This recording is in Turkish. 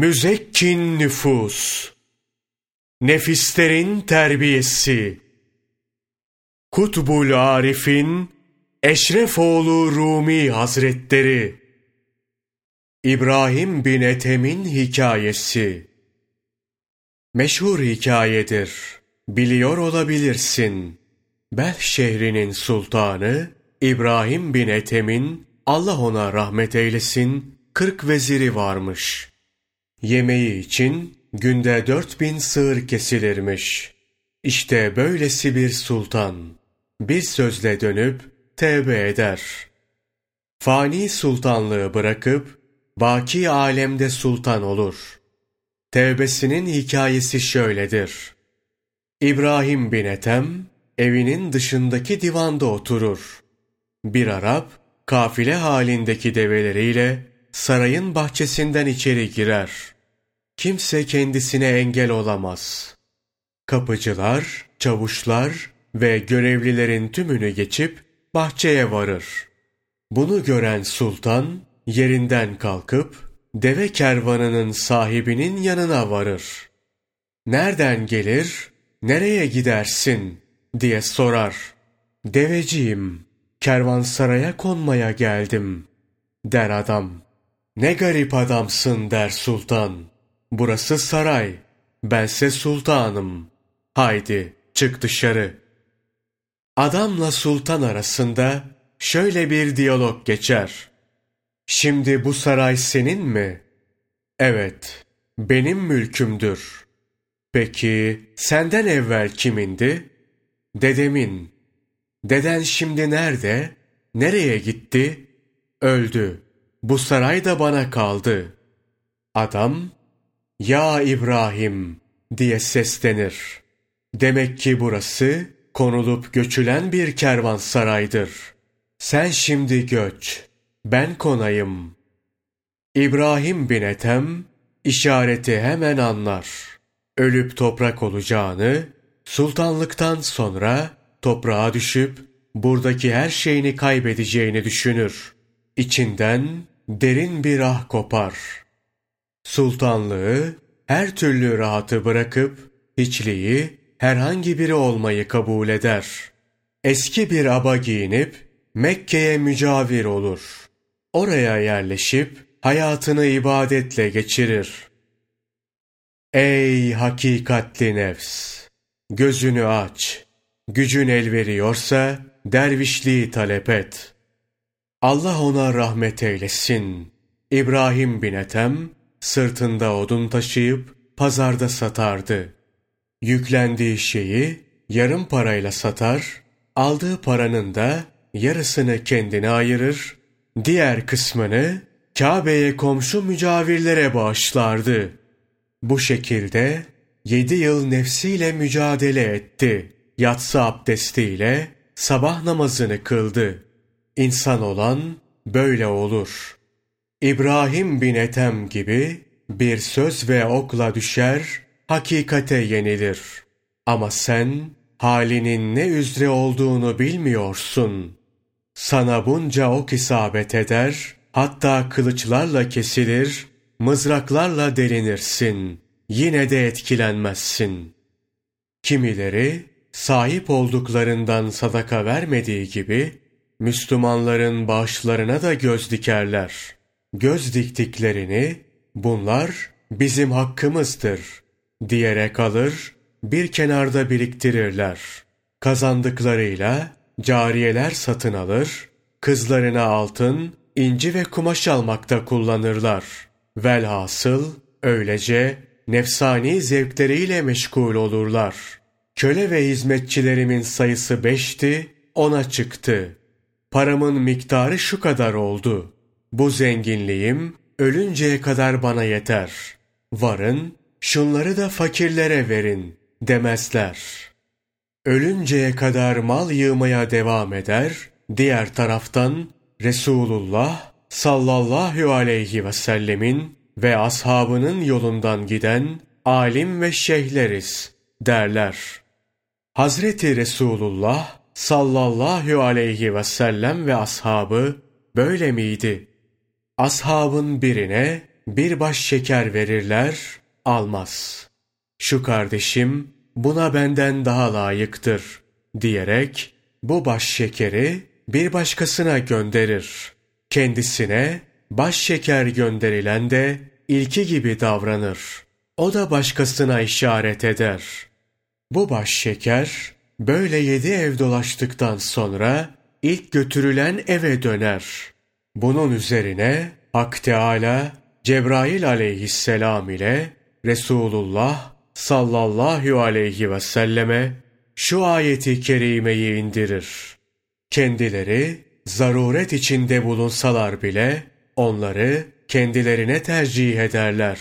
müzekkin nüfus, nefislerin terbiyesi, Kutbul Arif'in Eşrefoğlu Rumi Hazretleri, İbrahim bin Ethem'in hikayesi, meşhur hikayedir, biliyor olabilirsin. Belh şehrinin sultanı, İbrahim bin Ethem'in, Allah ona rahmet eylesin, kırk veziri varmış. Yemeği için günde dört bin sığır kesilirmiş. İşte böylesi bir sultan, bir sözle dönüp tevbe eder. Fani sultanlığı bırakıp, baki alemde sultan olur. Tevbesinin hikayesi şöyledir. İbrahim bin Ethem, evinin dışındaki divanda oturur. Bir Arap, kafile halindeki develeriyle sarayın bahçesinden içeri girer. Kimse kendisine engel olamaz. Kapıcılar, çavuşlar ve görevlilerin tümünü geçip bahçeye varır. Bunu gören sultan yerinden kalkıp deve kervanının sahibinin yanına varır. Nereden gelir, nereye gidersin diye sorar. Deveciyim, kervansaraya konmaya geldim, der adam. Ne garip adamsın der sultan. Burası saray, bense sultanım. Haydi çık dışarı. Adamla sultan arasında şöyle bir diyalog geçer. Şimdi bu saray senin mi? Evet, benim mülkümdür. Peki senden evvel kimindi? Dedemin. Deden şimdi nerede? Nereye gitti? Öldü. Bu saray da bana kaldı. Adam, ya İbrahim diye seslenir. Demek ki burası konulup göçülen bir kervansaraydır. Sen şimdi göç, ben konayım. İbrahim bin Ethem, işareti hemen anlar. Ölüp toprak olacağını, sultanlıktan sonra toprağa düşüp buradaki her şeyini kaybedeceğini düşünür. İçinden derin bir ah kopar. Sultanlığı, her türlü rahatı bırakıp, hiçliği, herhangi biri olmayı kabul eder. Eski bir aba giyinip, Mekke'ye mücavir olur. Oraya yerleşip, hayatını ibadetle geçirir. Ey hakikatli nefs! Gözünü aç. Gücün el veriyorsa, dervişliği talep et.'' Allah ona rahmet eylesin. İbrahim bin Ethem sırtında odun taşıyıp pazarda satardı. Yüklendiği şeyi yarım parayla satar, aldığı paranın da yarısını kendine ayırır, diğer kısmını Kabe'ye komşu mücavirlere bağışlardı. Bu şekilde yedi yıl nefsiyle mücadele etti. Yatsı abdestiyle sabah namazını kıldı.'' İnsan olan böyle olur. İbrahim bin Ethem gibi bir söz ve okla düşer, hakikate yenilir. Ama sen halinin ne üzere olduğunu bilmiyorsun. Sana bunca ok isabet eder, hatta kılıçlarla kesilir, mızraklarla delinirsin. Yine de etkilenmezsin. Kimileri sahip olduklarından sadaka vermediği gibi Müslümanların bağışlarına da göz dikerler. Göz diktiklerini bunlar bizim hakkımızdır diyerek alır, bir kenarda biriktirirler. Kazandıklarıyla cariyeler satın alır, kızlarına altın, inci ve kumaş almakta kullanırlar. Velhasıl öylece nefsani zevkleriyle meşgul olurlar. Köle ve hizmetçilerimin sayısı beşti, ona çıktı. Paramın miktarı şu kadar oldu. Bu zenginliğim ölünceye kadar bana yeter. Varın, şunları da fakirlere verin demezler. Ölünceye kadar mal yığmaya devam eder, diğer taraftan Resulullah sallallahu aleyhi ve sellemin ve ashabının yolundan giden alim ve şeyhleriz derler. Hazreti Resulullah sallallahu aleyhi ve sellem ve ashabı böyle miydi? Ashabın birine bir baş şeker verirler, almaz. Şu kardeşim buna benden daha layıktır diyerek bu baş şekeri bir başkasına gönderir. Kendisine baş şeker gönderilen de ilki gibi davranır. O da başkasına işaret eder. Bu baş şeker böyle yedi ev dolaştıktan sonra ilk götürülen eve döner. Bunun üzerine Hak Teala Cebrail aleyhisselam ile Resulullah sallallahu aleyhi ve selleme şu ayeti kerimeyi indirir. Kendileri zaruret içinde bulunsalar bile onları kendilerine tercih ederler.